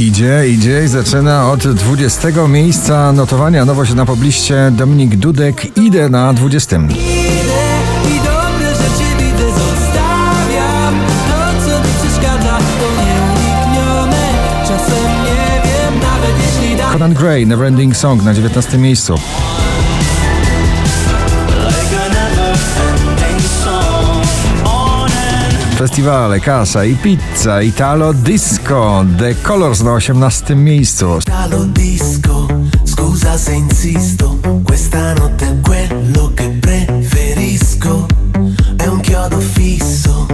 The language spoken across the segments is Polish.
Idzie, idzie i zaczyna od 20 miejsca notowania. Nowość na pobliście Dominik Dudek. Idę na 20. Idę i dobre rzeczy widzę zostawiam To co mi przeszkadza to nieuniknione Czasem nie wiem nawet jeśli da Conan Gray, Neverending Song na 19 miejscu. Festiwale, kasa i pizza, Italo Disco, The Colors na 18 miejscu. Italo disco, scusa se insisto, questa notte è quello che preferisco, è un chiodo fisso,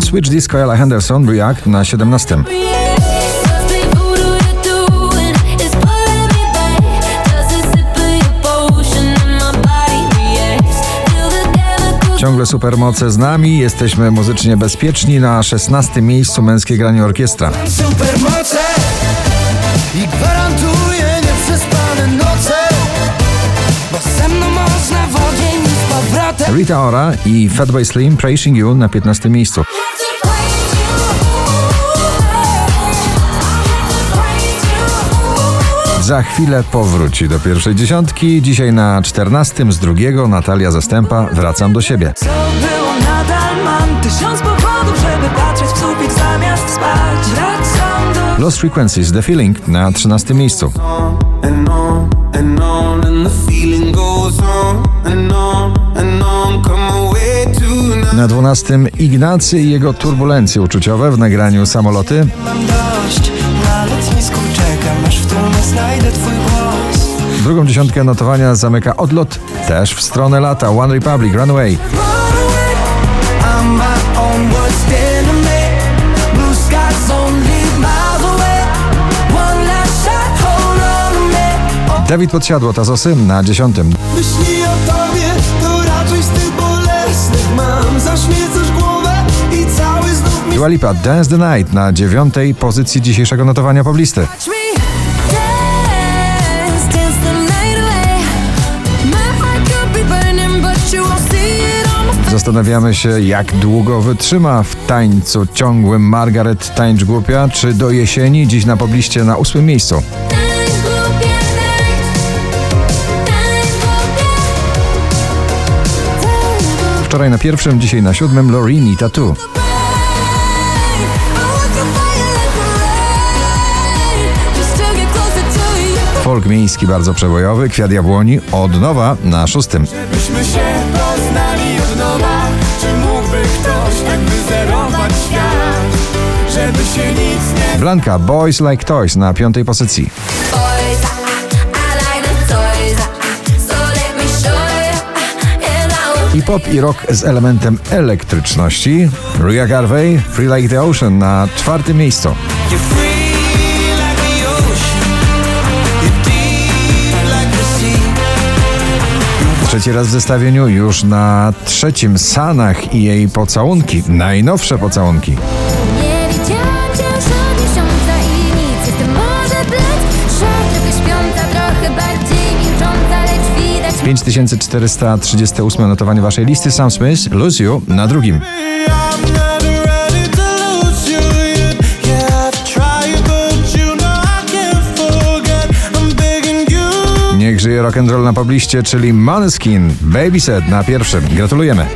Switch Disco, Ella Henderson, React na 17. Supermoce z nami, jesteśmy muzycznie bezpieczni na 16 miejscu męskie granie orkiestra. supermoce i gwarantuję nieprzespane noce, bo ze mną można powrotem. Rita Ora i Fatboy Slim Praising You na 15 miejscu. Za chwilę powróci do pierwszej dziesiątki. Dzisiaj na 14 z drugiego Natalia Zastępa. Wracam do siebie. Co było nadal mam Tysiąc powodów, żeby patrzeć w sufit zamiast spać Wracam do Lost Frequencies The Feeling na 13 miejscu. Na 12 Ignacy i jego turbulencje uczuciowe w nagraniu Samoloty. Mam dość, czekam, aż w tłumie znajdę twój głos. Drugą dziesiątkę notowania zamyka odlot też w stronę lata One Republic Runaway. Dawid Podsiadło Tazosy na 10. Myśli o tobie, to raczej z tych bolesnych mam. Zaśmiecasz głowę i cały znów mi Dua Lipa Dance the Night na dziewiątej pozycji dzisiejszego notowania poblisty. Zastanawiamy się, jak długo wytrzyma w tańcu ciągłym Margaret Tańcz Głupia, czy do jesieni, dziś na pobliście na ósmym miejscu. Wczoraj na pierwszym, dzisiaj na siódmym Lorini Tattoo. Folk miejski bardzo przebojowy, Kwiat Jabłoni od nowa na szóstym. Blanka Boys Like Toys na piątej pozycji. Hip-hop i rock z elementem elektryczności. Ria Garvey, Free Like the Ocean na czwartym miejscu. Trzeci raz w zestawieniu już na trzecim Sanach i jej pocałunki. Najnowsze pocałunki. 5438 notowanie waszej listy. Sam Smith, Lose You na drugim. Niech żyje rock'n'roll na pobliście, czyli Måneskin, Babyset na pierwszym. Gratulujemy.